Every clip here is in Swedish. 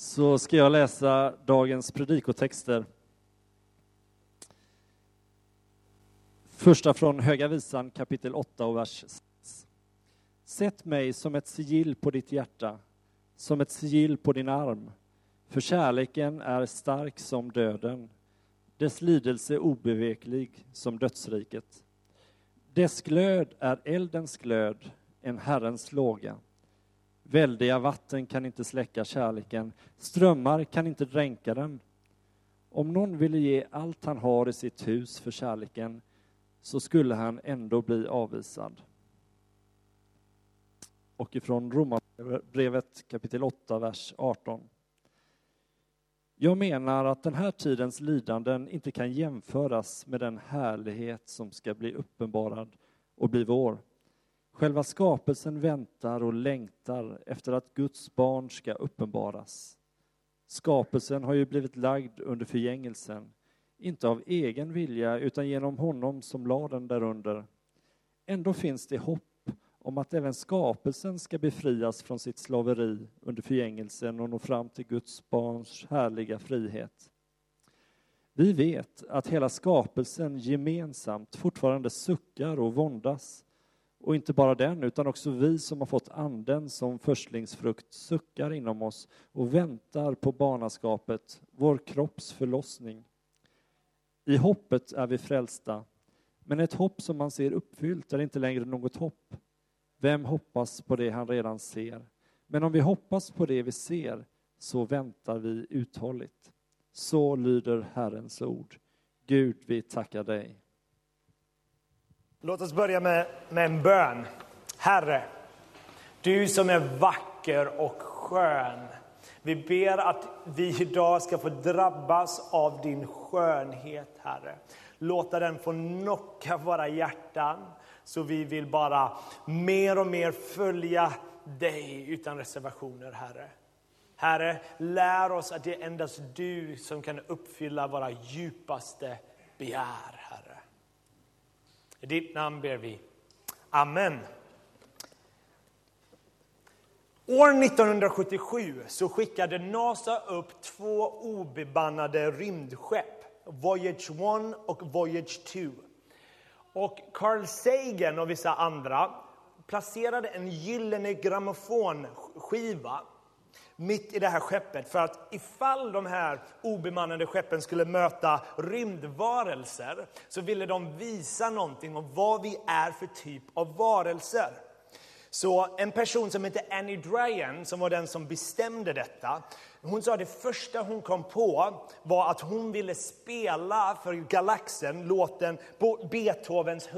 så ska jag läsa dagens predikotexter. Första från Höga visan kapitel 8 och vers 6. Sätt mig som ett sigill på ditt hjärta, som ett sigill på din arm. För kärleken är stark som döden, dess lidelse obeveklig som dödsriket. Dess glöd är eldens glöd, en Herrens låga. Väldiga vatten kan inte släcka kärleken, strömmar kan inte dränka den. Om någon ville ge allt han har i sitt hus för kärleken så skulle han ändå bli avvisad. Och ifrån Romarbrevet kapitel 8, vers 18. Jag menar att den här tidens lidanden inte kan jämföras med den härlighet som ska bli uppenbarad och bli vår. Själva skapelsen väntar och längtar efter att Guds barn ska uppenbaras. Skapelsen har ju blivit lagd under förgängelsen, inte av egen vilja utan genom honom som lade den därunder. Ändå finns det hopp om att även skapelsen ska befrias från sitt slaveri under förgängelsen och nå fram till Guds barns härliga frihet. Vi vet att hela skapelsen gemensamt fortfarande suckar och våndas och inte bara den, utan också vi som har fått anden som förstlingsfrukt suckar inom oss och väntar på barnaskapet, vår kropps förlossning. I hoppet är vi frälsta, men ett hopp som man ser uppfyllt är inte längre något hopp. Vem hoppas på det han redan ser? Men om vi hoppas på det vi ser, så väntar vi uthålligt. Så lyder Herrens ord. Gud, vi tackar dig. Låt oss börja med, med en bön. Herre, du som är vacker och skön. Vi ber att vi idag ska få drabbas av din skönhet, Herre. Låta den få knocka våra hjärtan, så vi vill bara mer och mer följa dig utan reservationer, Herre. Herre, lär oss att det är endast du som kan uppfylla våra djupaste begär, i ditt namn ber vi. Amen. År 1977 så skickade NASA upp två obemannade rymdskepp, Voyage 1 och Voyage 2. Och Carl Sagan och vissa andra placerade en gyllene grammofonskiva mitt i det här skeppet för att ifall de här obemannade skeppen skulle möta rymdvarelser så ville de visa någonting om vad vi är för typ av varelser. Så en person som heter Annie Dryan, som var den som bestämde detta, hon sa att det första hon kom på var att hon ville spela för galaxen låten Beethovens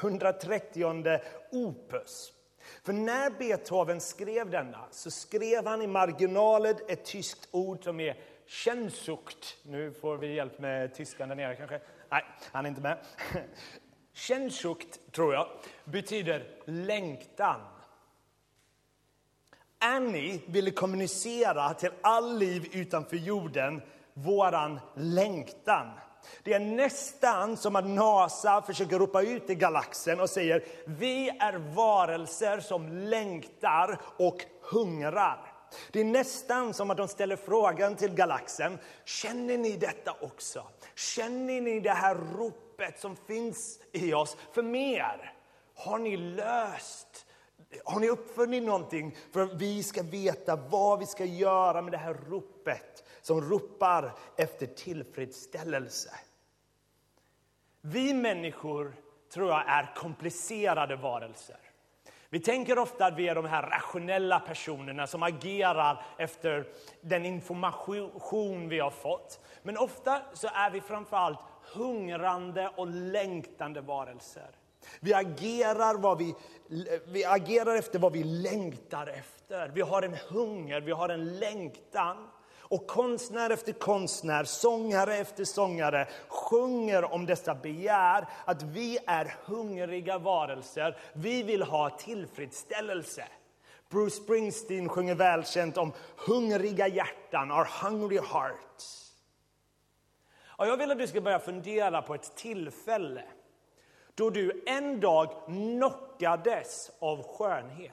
130 opus. För när Beethoven skrev denna så skrev han i marginalen ett tyskt ord som är Känsucht. Nu får vi hjälp med tyskan där nere kanske. Nej, han är inte med. Känsucht, tror jag, betyder längtan. Annie ville kommunicera till all liv utanför jorden våran längtan. Det är nästan som att NASA försöker ropa ut i galaxen och säger vi är varelser som längtar och hungrar. Det är nästan som att de ställer frågan till galaxen, känner ni detta också? Känner ni det här ropet som finns i oss för mer? Har ni löst har ni uppfunnit någonting för att vi ska veta vad vi ska göra med det här ropet som ropar efter tillfredsställelse? Vi människor tror jag är komplicerade varelser. Vi tänker ofta att vi är de här rationella personerna som agerar efter den information vi har fått. Men ofta så är vi framförallt hungrande och längtande varelser. Vi agerar, vad vi, vi agerar efter vad vi längtar efter. Vi har en hunger, vi har en längtan. Och konstnär efter konstnär, sångare efter sångare sjunger om dessa begär, att vi är hungriga varelser. Vi vill ha tillfredsställelse. Bruce Springsteen sjunger välkänt om hungriga hjärtan, our hungry hearts. Och jag vill att du ska börja fundera på ett tillfälle då du en dag knockades av skönhet.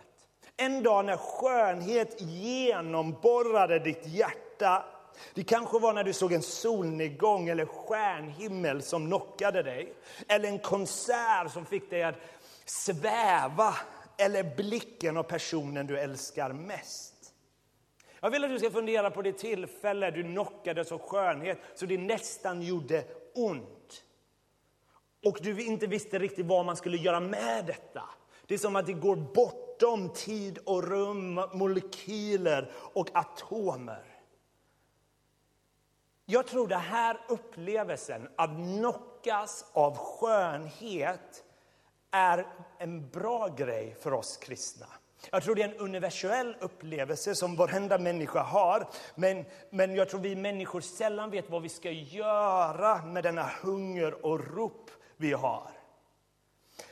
En dag när skönhet genomborrade ditt hjärta. Det kanske var när du såg en solnedgång eller stjärnhimmel som knockade dig. Eller en konsert som fick dig att sväva. Eller blicken av personen du älskar mest. Jag vill att du ska fundera på det tillfälle du knockades av skönhet så det nästan gjorde ont. Och du inte visste riktigt vad man skulle göra med detta. Det är som att det går bortom tid och rum, molekyler och atomer. Jag tror den här upplevelsen att knockas av skönhet är en bra grej för oss kristna. Jag tror det är en universell upplevelse som varenda människa har. Men, men jag tror vi människor sällan vet vad vi ska göra med denna hunger och rop vi har.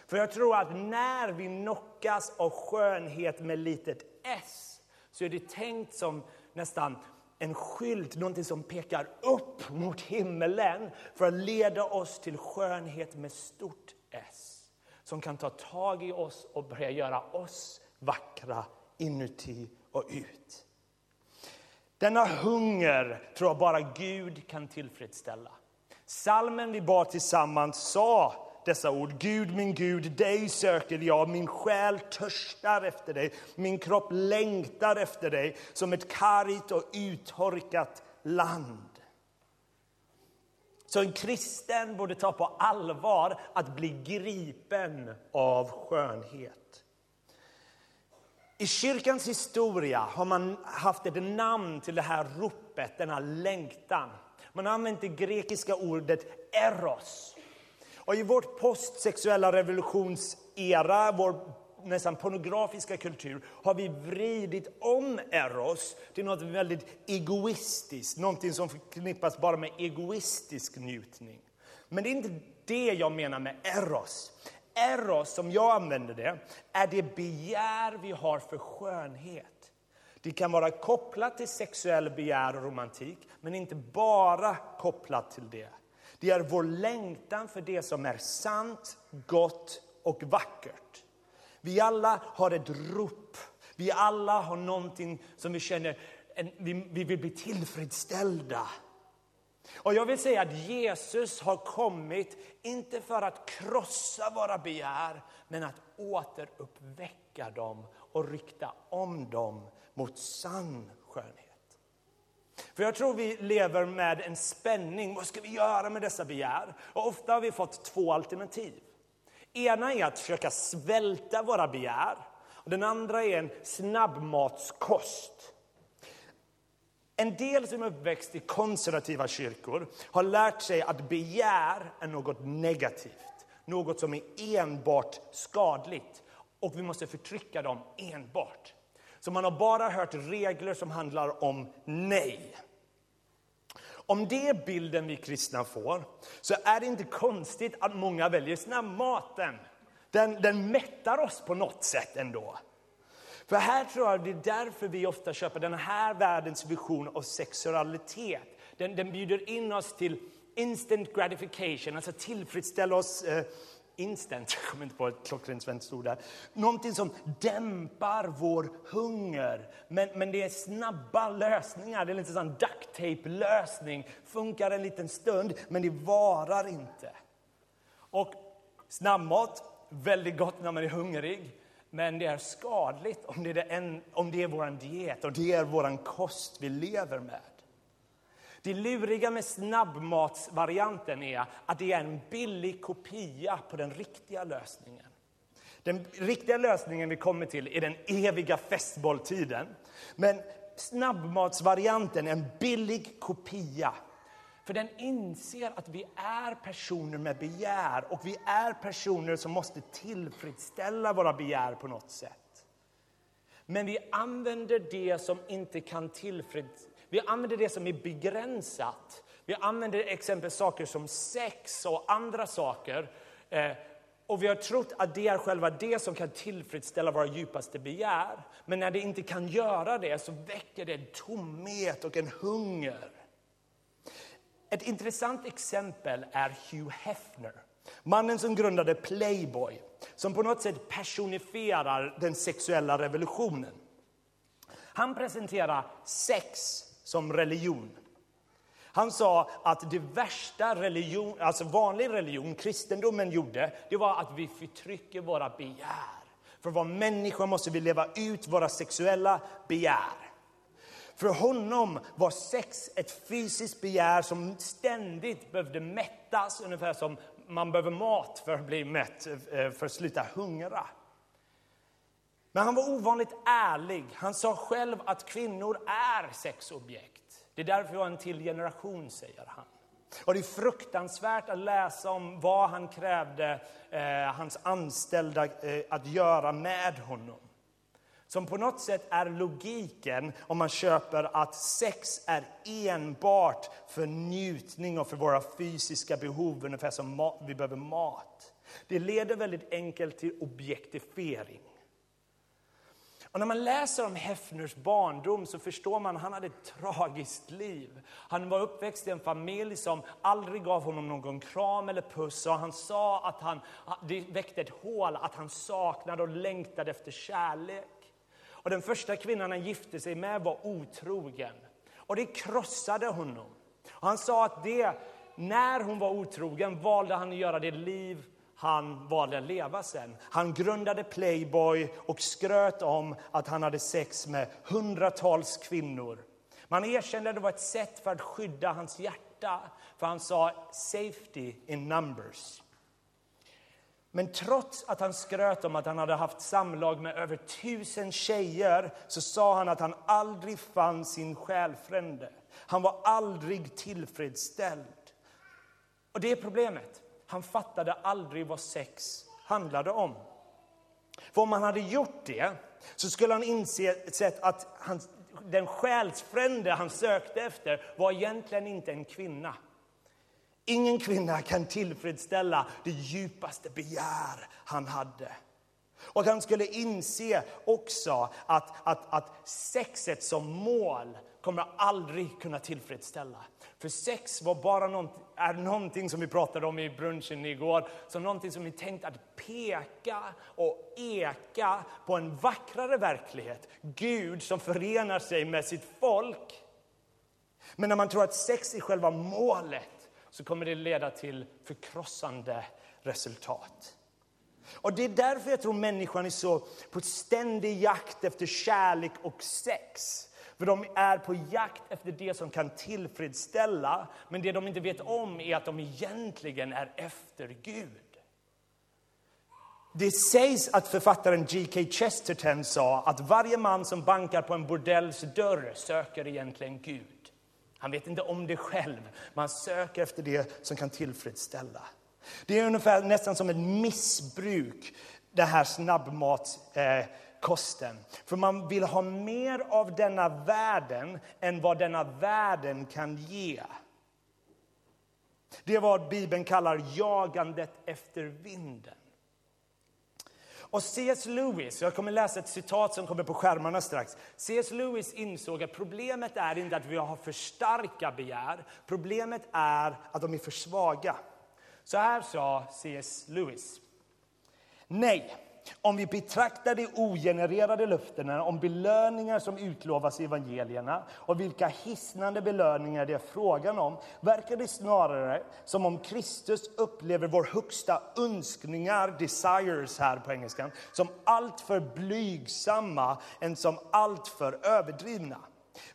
För jag tror att när vi knockas av skönhet med litet s så är det tänkt som nästan en skylt, någonting som pekar upp mot himmelen för att leda oss till skönhet med stort S. Som kan ta tag i oss och börja göra oss vackra inuti och ut. Denna hunger tror jag bara Gud kan tillfredsställa. Salmen vi bad tillsammans sa dessa ord. Gud, min Gud, dig söker jag. Min själ törstar efter dig. Min kropp längtar efter dig som ett kargt och uttorkat land. Så en kristen borde ta på allvar att bli gripen av skönhet. I kyrkans historia har man haft ett namn till det här ropet, denna längtan. Man har använt det grekiska ordet eros. Och I vårt postsexuella revolutionsera, vår nästan pornografiska kultur, har vi vridit om eros till något väldigt egoistiskt, någonting som förknippas bara med egoistisk njutning. Men det är inte det jag menar med eros. Eros, som jag använder det, är det begär vi har för skönhet. Det kan vara kopplat till sexuell begär och romantik, men inte bara kopplat till det. Det är vår längtan för det som är sant, gott och vackert. Vi alla har ett rop. Vi alla har någonting som vi känner, vi vill bli tillfredsställda. Och jag vill säga att Jesus har kommit, inte för att krossa våra begär, men att återuppväcka dem och rikta om dem mot sann skönhet. För jag tror vi lever med en spänning. Vad ska vi göra med dessa begär? Och ofta har vi fått två alternativ. Ena är att försöka svälta våra begär. Och den andra är en snabbmatskost. En del som är uppväxt i konservativa kyrkor har lärt sig att begär är något negativt, något som är enbart skadligt och vi måste förtrycka dem enbart. Så man har bara hört regler som handlar om nej. Om det är bilden vi kristna får så är det inte konstigt att många väljer maten. Den, den mättar oss på något sätt ändå. För här tror jag det är därför vi ofta köper den här världens vision av sexualitet. Den, den bjuder in oss till instant gratification, alltså tillfredsställa oss eh, instant, jag kommer inte på ett klockrent svenskt ord där. Någonting som dämpar vår hunger. Men, men det är snabba lösningar, det är lite sån duct tape lösning. Funkar en liten stund, men det varar inte. Och snabbmat, väldigt gott när man är hungrig. Men det är skadligt om det är, en, om det är vår diet och det är vår kost vi lever med. Det luriga med snabbmatsvarianten är att det är en billig kopia på den riktiga lösningen. Den riktiga lösningen vi kommer till är den eviga festbolltiden. Men snabbmatsvarianten är en billig kopia. För den inser att vi är personer med begär och vi är personer som måste tillfredsställa våra begär på något sätt. Men vi använder det som inte kan tillfredsställa vi använder det som är begränsat. Vi använder exempel saker som sex och andra saker. Eh, och vi har trott att det är själva det som kan tillfredsställa våra djupaste begär. Men när det inte kan göra det så väcker det en tomhet och en hunger. Ett intressant exempel är Hugh Hefner. Mannen som grundade Playboy, som på något sätt personifierar den sexuella revolutionen. Han presenterar sex som religion. Han sa att det värsta religion, alltså vanlig religion, kristendomen gjorde, det var att vi förtrycker våra begär. För att vara människor måste vi leva ut våra sexuella begär. För honom var sex ett fysiskt begär som ständigt behövde mättas, ungefär som man behöver mat för att bli mätt, eh, för att sluta hungra. Men han var ovanligt ärlig. Han sa själv att kvinnor är sexobjekt. Det är därför vi har en till generation, säger han. Och det är fruktansvärt att läsa om vad han krävde eh, hans anställda eh, att göra med honom. Som på något sätt är logiken om man köper att sex är enbart för njutning och för våra fysiska behov, ungefär som vi behöver mat. Det leder väldigt enkelt till objektifiering. Och när man läser om Hefners barndom så förstår man att han hade ett tragiskt liv. Han var uppväxt i en familj som aldrig gav honom någon kram eller puss. Och han sa att han, det väckte ett hål, att han saknade och längtade efter kärlek. Och den första kvinnan han gifte sig med var otrogen. Och det krossade honom. Och han sa att det, när hon var otrogen valde han att göra det liv han valde att leva sen. Han grundade Playboy och skröt om att han hade sex med hundratals kvinnor. Man erkände att det var ett sätt för att skydda hans hjärta, för han sa safety in numbers. Men trots att han skröt om att han hade haft samlag med över tusen tjejer så sa han att han aldrig fann sin själfrände. Han var aldrig tillfredsställd. Och det är problemet. Han fattade aldrig vad sex handlade om. För om han hade gjort det så skulle han inse att han, den själsfrände han sökte efter var egentligen inte en kvinna. Ingen kvinna kan tillfredsställa det djupaste begär han hade. Och han skulle inse också att, att, att sexet som mål kommer aldrig kunna tillfredsställa. För sex var bara något, är någonting som vi pratade om i brunchen igår, som någonting som är tänkt att peka och eka på en vackrare verklighet. Gud som förenar sig med sitt folk. Men när man tror att sex är själva målet så kommer det leda till förkrossande resultat. Och Det är därför jag tror människan är så på ständig jakt efter kärlek och sex. För de är på jakt efter det som kan tillfredsställa, men det de inte vet om är att de egentligen är efter Gud. Det sägs att författaren G.K. Chesterton sa att varje man som bankar på en bordells dörr söker egentligen Gud. Han vet inte om det själv, man söker efter det som kan tillfredsställa. Det är ungefär nästan som ett missbruk, det här snabbmats... eh, kosten. För man vill ha mer av denna världen än vad denna världen kan ge. Det är vad Bibeln kallar jagandet efter vinden. Och C.S. Lewis, jag kommer läsa ett citat som kommer på skärmarna strax. C.S. Lewis insåg att problemet är inte att vi har för starka begär. Problemet är att de är för svaga. Så här sa C.S. Lewis. Nej, om vi betraktar de ogenererade löftena om belöningar som utlovas i evangelierna och vilka hisnande belöningar det är frågan om verkar det snarare som om Kristus upplever vår högsta önskningar, desires här på engelskan, som alltför blygsamma än som alltför överdrivna.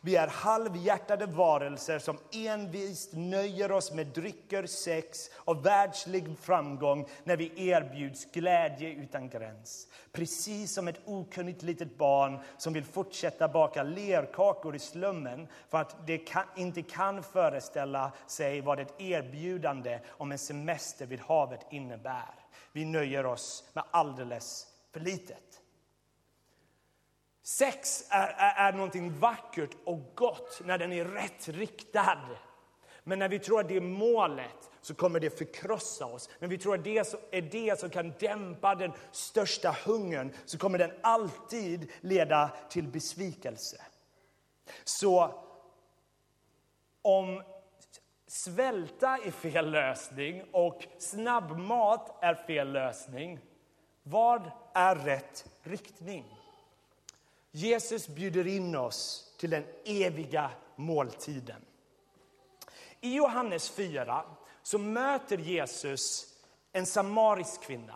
Vi är halvhjärtade varelser som envist nöjer oss med drycker, sex och världslig framgång när vi erbjuds glädje utan gräns. Precis som ett okunnigt litet barn som vill fortsätta baka lerkakor i slummen för att det kan, inte kan föreställa sig vad ett erbjudande om en semester vid havet innebär. Vi nöjer oss med alldeles för litet. Sex är, är, är någonting vackert och gott när den är rätt riktad. Men när vi tror att det är målet så kommer det förkrossa oss. När vi tror att det är det som kan dämpa den största hungern så kommer den alltid leda till besvikelse. Så om svälta är fel lösning och snabbmat är fel lösning. Vad är rätt riktning? Jesus bjuder in oss till den eviga måltiden. I Johannes 4 så möter Jesus en samarisk kvinna.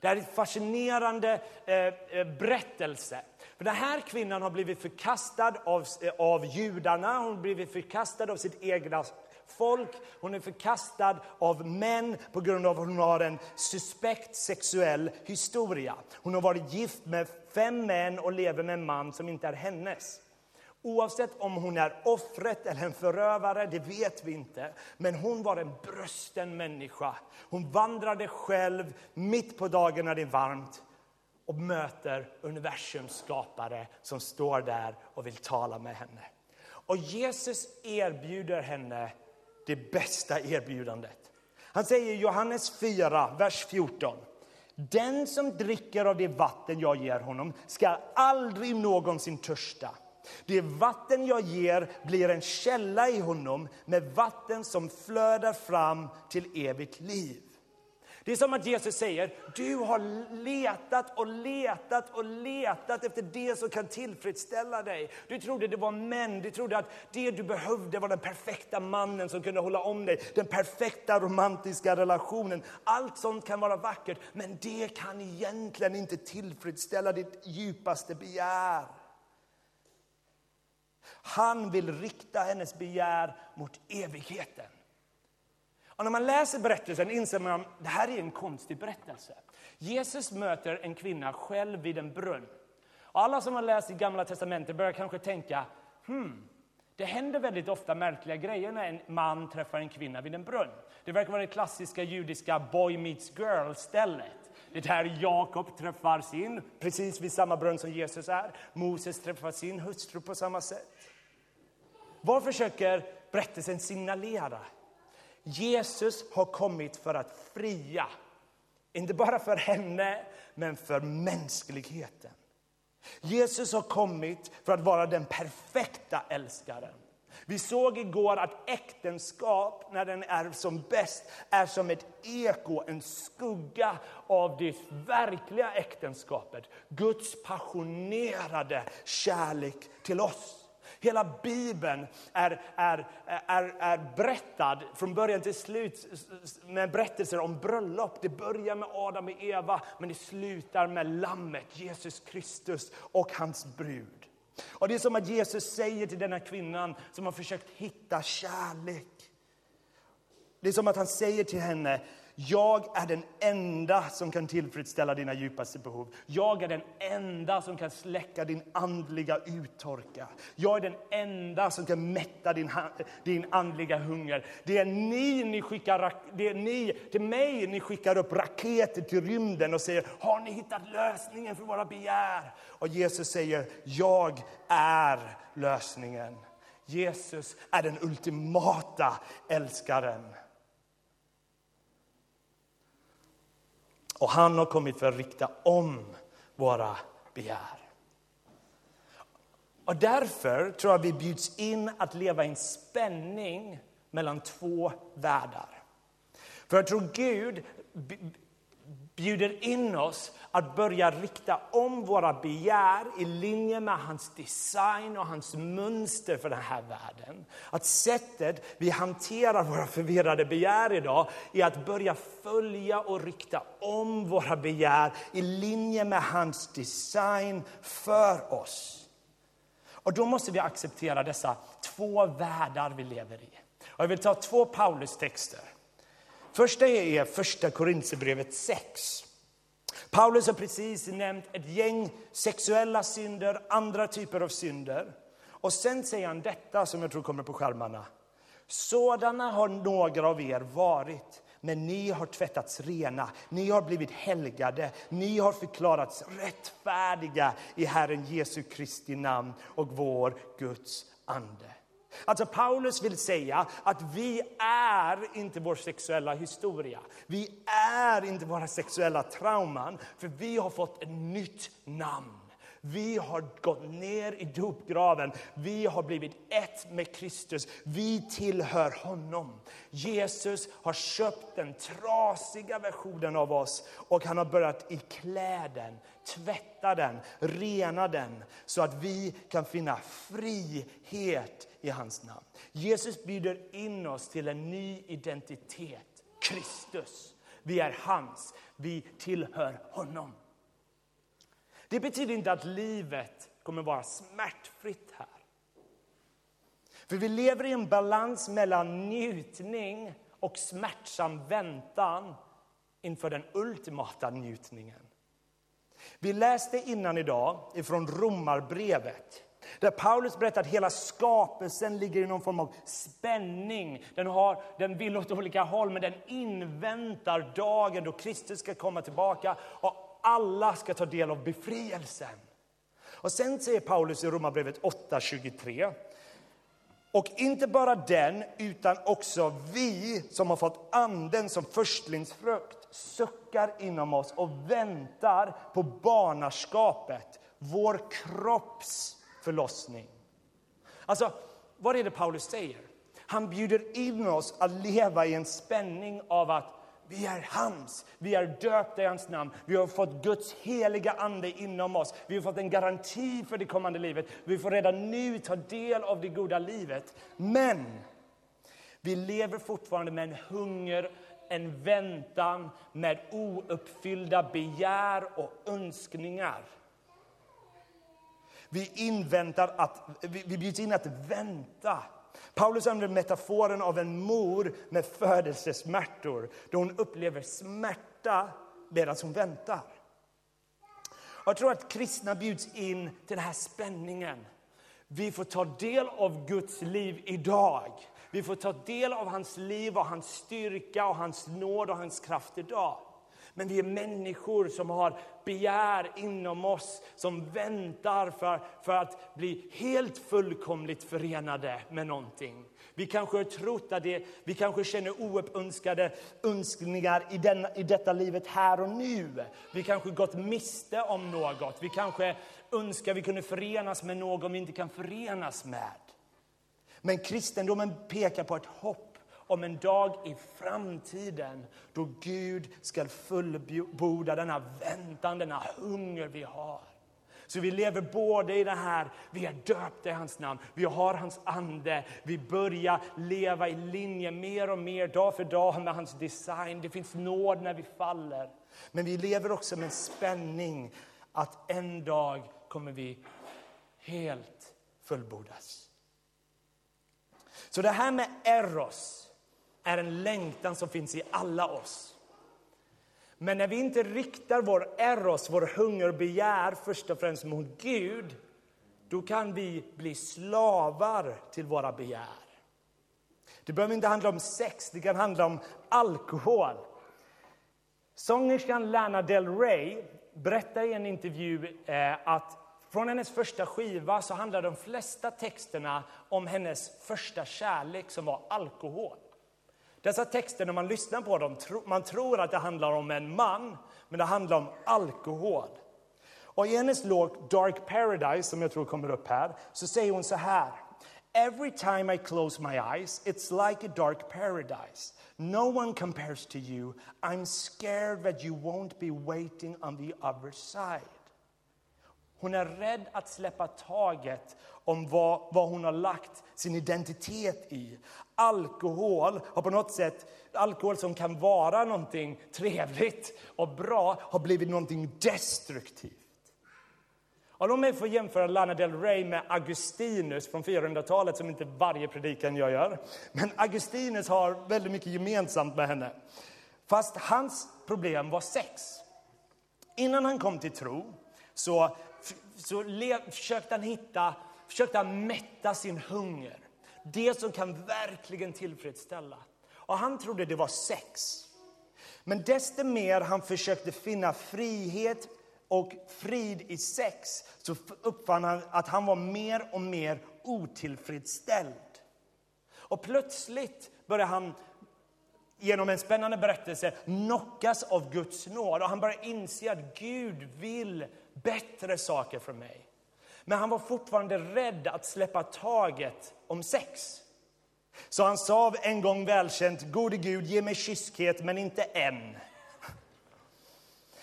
Det här är en fascinerande eh, eh, berättelse. För den här kvinnan har blivit förkastad av, eh, av judarna, hon har blivit förkastad av sitt egna folk. Hon är förkastad av män på grund av att hon har en suspekt sexuell historia. Hon har varit gift med fem män och lever med en man som inte är hennes. Oavsett om hon är offret eller en förövare, det vet vi inte. Men hon var en brösten människa. Hon vandrade själv mitt på dagen när det är varmt och möter universums skapare som står där och vill tala med henne. Och Jesus erbjuder henne det bästa erbjudandet. Han säger i Johannes 4, vers 14. Den som dricker av det vatten jag ger honom ska aldrig någonsin törsta. Det vatten jag ger blir en källa i honom med vatten som flödar fram till evigt liv. Det är som att Jesus säger, du har letat och letat och letat efter det som kan tillfredsställa dig. Du trodde det var män, du trodde att det du behövde var den perfekta mannen som kunde hålla om dig, den perfekta romantiska relationen. Allt sånt kan vara vackert, men det kan egentligen inte tillfredsställa ditt djupaste begär. Han vill rikta hennes begär mot evigheten. Och när man läser berättelsen inser man att det här är en konstig berättelse. Jesus möter en kvinna själv vid en brunn. Och alla som har läst i Gamla Testamentet börjar kanske tänka, hmm, det händer väldigt ofta märkliga grejer när en man träffar en kvinna vid en brunn. Det verkar vara det klassiska judiska boy meets girl-stället. Det är där Jakob träffar sin, precis vid samma brunn som Jesus är. Moses träffar sin hustru på samma sätt. Vad försöker berättelsen signalera? Jesus har kommit för att fria. Inte bara för henne, men för mänskligheten. Jesus har kommit för att vara den perfekta älskaren. Vi såg igår att äktenskap, när den är som bäst, är som ett eko, en skugga av det verkliga äktenskapet. Guds passionerade kärlek till oss. Hela Bibeln är, är, är, är berättad från början till slut med berättelser om bröllop. Det börjar med Adam och Eva, men det slutar med Lammet, Jesus Kristus och hans brud. Och Det är som att Jesus säger till denna kvinnan som har försökt hitta kärlek. Det är som att han säger till henne, jag är den enda som kan tillfredsställa dina djupaste behov. Jag är den enda som kan släcka din andliga uttorka. Jag är den enda som kan mätta din, din andliga hunger. Det är, ni, ni skickar, det är ni till mig ni skickar upp raketer till rymden och säger, har ni hittat lösningen för våra begär? Och Jesus säger, jag är lösningen. Jesus är den ultimata älskaren. Och han har kommit för att rikta om våra begär. Och därför tror jag vi bjuds in att leva i en spänning mellan två världar. För jag tror Gud bjuder in oss att börja rikta om våra begär i linje med hans design och hans mönster för den här världen. Att sättet vi hanterar våra förvirrade begär idag är att börja följa och rikta om våra begär i linje med hans design för oss. Och då måste vi acceptera dessa två världar vi lever i. Och jag vill ta två Paulus-texter. Första är första Korintierbrevet 6. Paulus har precis nämnt ett gäng sexuella synder, andra typer av synder. Och sen säger han detta som jag tror kommer på skärmarna. Sådana har några av er varit, men ni har tvättats rena, ni har blivit helgade, ni har förklarats rättfärdiga i Herren Jesu Kristi namn och vår Guds ande. Alltså Paulus vill säga att vi är inte vår sexuella historia. Vi är inte våra sexuella trauman, för vi har fått ett nytt namn. Vi har gått ner i dopgraven. Vi har blivit ett med Kristus. Vi tillhör honom. Jesus har köpt den trasiga versionen av oss och han har börjat i kläden, tvätta den, rena den så att vi kan finna frihet i hans namn. Jesus bjuder in oss till en ny identitet, Kristus. Vi är hans, vi tillhör honom. Det betyder inte att livet kommer vara smärtfritt här. För vi lever i en balans mellan njutning och smärtsam väntan inför den ultimata njutningen. Vi läste innan idag ifrån Romarbrevet där Paulus berättar att hela skapelsen ligger i någon form av spänning. Den, har, den vill åt olika håll, men den inväntar dagen då Kristus ska komma tillbaka och alla ska ta del av befrielsen. Och sen säger Paulus i Romarbrevet 8.23 och inte bara den, utan också vi som har fått anden som förstlingsfrukt suckar inom oss och väntar på barnaskapet, vår kropps förlossning. Alltså, vad är det Paulus säger? Han bjuder in oss att leva i en spänning av att vi är hans, vi är döpta i hans namn, vi har fått Guds heliga ande inom oss, vi har fått en garanti för det kommande livet, vi får redan nu ta del av det goda livet. Men vi lever fortfarande med en hunger, en väntan, med ouppfyllda begär och önskningar. Vi inväntar att, vi bjuds in att vänta. Paulus använder metaforen av en mor med födelsesmärtor då hon upplever smärta medan hon väntar. Jag tror att kristna bjuds in till den här spänningen. Vi får ta del av Guds liv idag. Vi får ta del av hans liv och hans styrka och hans nåd och hans kraft idag. Men vi är människor som har begär inom oss som väntar för, för att bli helt fullkomligt förenade med någonting. Vi kanske har trott att det, vi kanske känner oönskade önskningar i, den, i detta livet här och nu. Vi kanske gått miste om något. Vi kanske önskar vi kunde förenas med någon vi inte kan förenas med. Men kristendomen pekar på ett hopp om en dag i framtiden då Gud ska fullborda denna väntan, denna hunger vi har. Så vi lever både i det här, vi är döpta i hans namn, vi har hans ande, vi börjar leva i linje mer och mer dag för dag med hans design. Det finns nåd när vi faller. Men vi lever också med spänning att en dag kommer vi helt fullbordas. Så det här med eros, är en längtan som finns i alla oss. Men när vi inte riktar vår eros, vår hunger och begär först och främst mot Gud, då kan vi bli slavar till våra begär. Det behöver inte handla om sex, det kan handla om alkohol. Sångerskan Lana Del Rey berättar i en intervju eh, att från hennes första skiva så handlar de flesta texterna om hennes första kärlek som var alkohol. Dessa texter, när man lyssnar på dem, man tror att det handlar om en man, men det handlar om alkohol. Och i hennes låt Dark Paradise, som jag tror kommer upp här, så säger hon så här. Every time I close my eyes, it's like a dark paradise. No one compares to you. I'm scared that you won't be waiting on the other side. Hon är rädd att släppa taget om vad, vad hon har lagt sin identitet i. Alkohol har på något sätt, alkohol som kan vara någonting trevligt och bra, har blivit någonting destruktivt. Och låt mig få jämföra Lana Del Rey med Augustinus från 400-talet, som inte varje predikan jag gör. Men Augustinus har väldigt mycket gemensamt med henne. Fast hans problem var sex. Innan han kom till tro så, så försökte han hitta, försökte han mätta sin hunger. Det som kan verkligen tillfredsställa. Och han trodde det var sex. Men desto mer han försökte finna frihet och frid i sex så uppfann han att han var mer och mer otillfredsställd. Och plötsligt började han genom en spännande berättelse knockas av Guds nåd. Och han börjar inse att Gud vill bättre saker för mig. Men han var fortfarande rädd att släppa taget om sex. Så han sa en gång välkänt, gode Gud, ge mig kyskhet men inte än.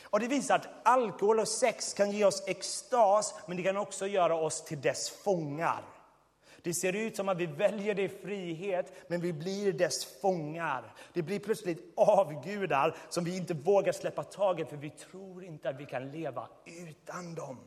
Och det visar att alkohol och sex kan ge oss extas, men det kan också göra oss till dess fångar. Det ser ut som att vi väljer det i frihet, men vi blir dess fångar. Det blir plötsligt avgudar som vi inte vågar släppa taget för vi tror inte att vi kan leva utan dem.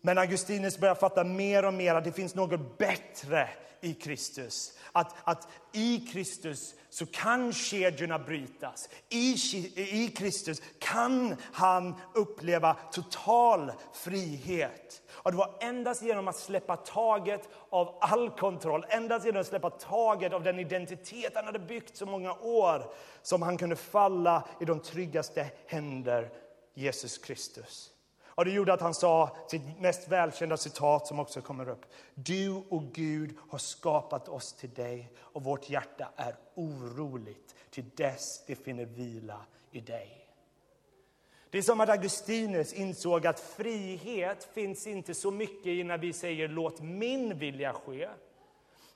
Men Augustinus börjar fatta mer och mer att det finns något bättre i Kristus. Att, att i Kristus så kan kedjorna brytas. I, I Kristus kan han uppleva total frihet. Och det var endast genom att släppa taget av all kontroll, endast genom att släppa taget av den identitet han hade byggt så många år, som han kunde falla i de tryggaste händer, Jesus Kristus. Och det gjorde att han sa sitt mest välkända citat som också kommer upp. Du och Gud har skapat oss till dig och vårt hjärta är oroligt till dess det finner vila i dig. Det är som att Augustinus insåg att frihet finns inte så mycket i när vi säger låt min vilja ske.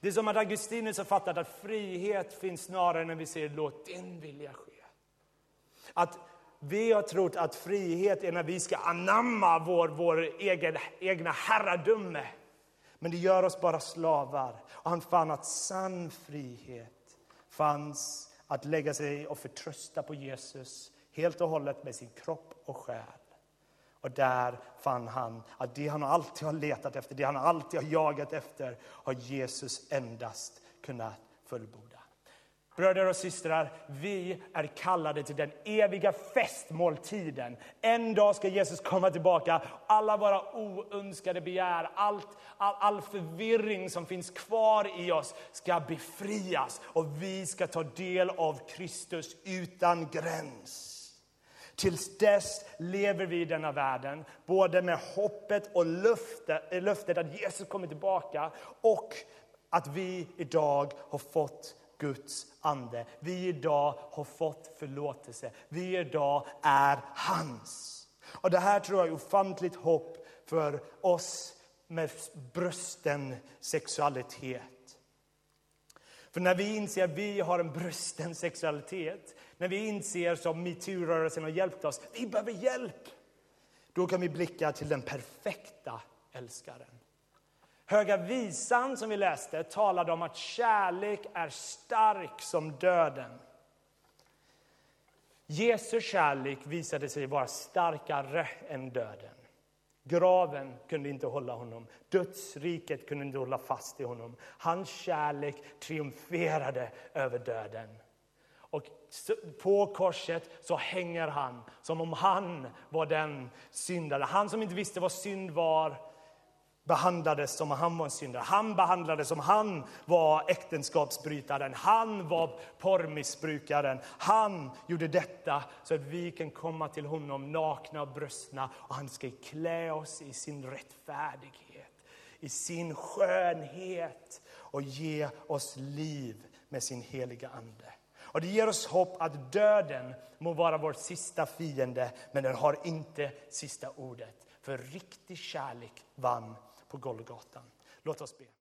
Det är som att Augustinus har fattat att frihet finns snarare när vi säger låt din vilja ske. Att vi har trott att frihet är när vi ska anamma vår, vår egen, egna herradöme. Men det gör oss bara slavar. Och han fann att sann frihet fanns att lägga sig och förtrösta på Jesus helt och hållet med sin kropp och själ. Och där fann han att det han alltid har letat efter, det han alltid har jagat efter, har Jesus endast kunnat fullborda. Bröder och systrar, vi är kallade till den eviga festmåltiden. En dag ska Jesus komma tillbaka. Alla våra oönskade begär, allt, all, all förvirring som finns kvar i oss ska befrias och vi ska ta del av Kristus utan gräns. Tills dess lever vi i denna världen, både med hoppet och löftet, löftet att Jesus kommer tillbaka och att vi idag har fått Guds ande. Vi idag har fått förlåtelse. Vi idag är hans. Och Det här tror jag är ofantligt hopp för oss med brösten sexualitet. För när vi inser att vi har en brösten sexualitet, när vi inser som metoo-rörelsen har hjälpt oss, vi behöver hjälp. Då kan vi blicka till den perfekta älskaren. Höga visan som vi läste talade om att kärlek är stark som döden. Jesu kärlek visade sig vara starkare än döden. Graven kunde inte hålla honom, dödsriket kunde inte hålla fast i honom. Hans kärlek triumferade över döden. Och på korset så hänger han som om han var den syndare. Han som inte visste vad synd var, behandlades som om han var en syndare. Han behandlades som han var äktenskapsbrytaren. Han var porrmissbrukaren. Han gjorde detta så att vi kan komma till honom nakna och bröstna och han ska klä oss i sin rättfärdighet, i sin skönhet och ge oss liv med sin heliga Ande. Och Det ger oss hopp att döden må vara vår sista fiende, men den har inte sista ordet. För riktig kärlek vann på Golgatan. Låt oss be.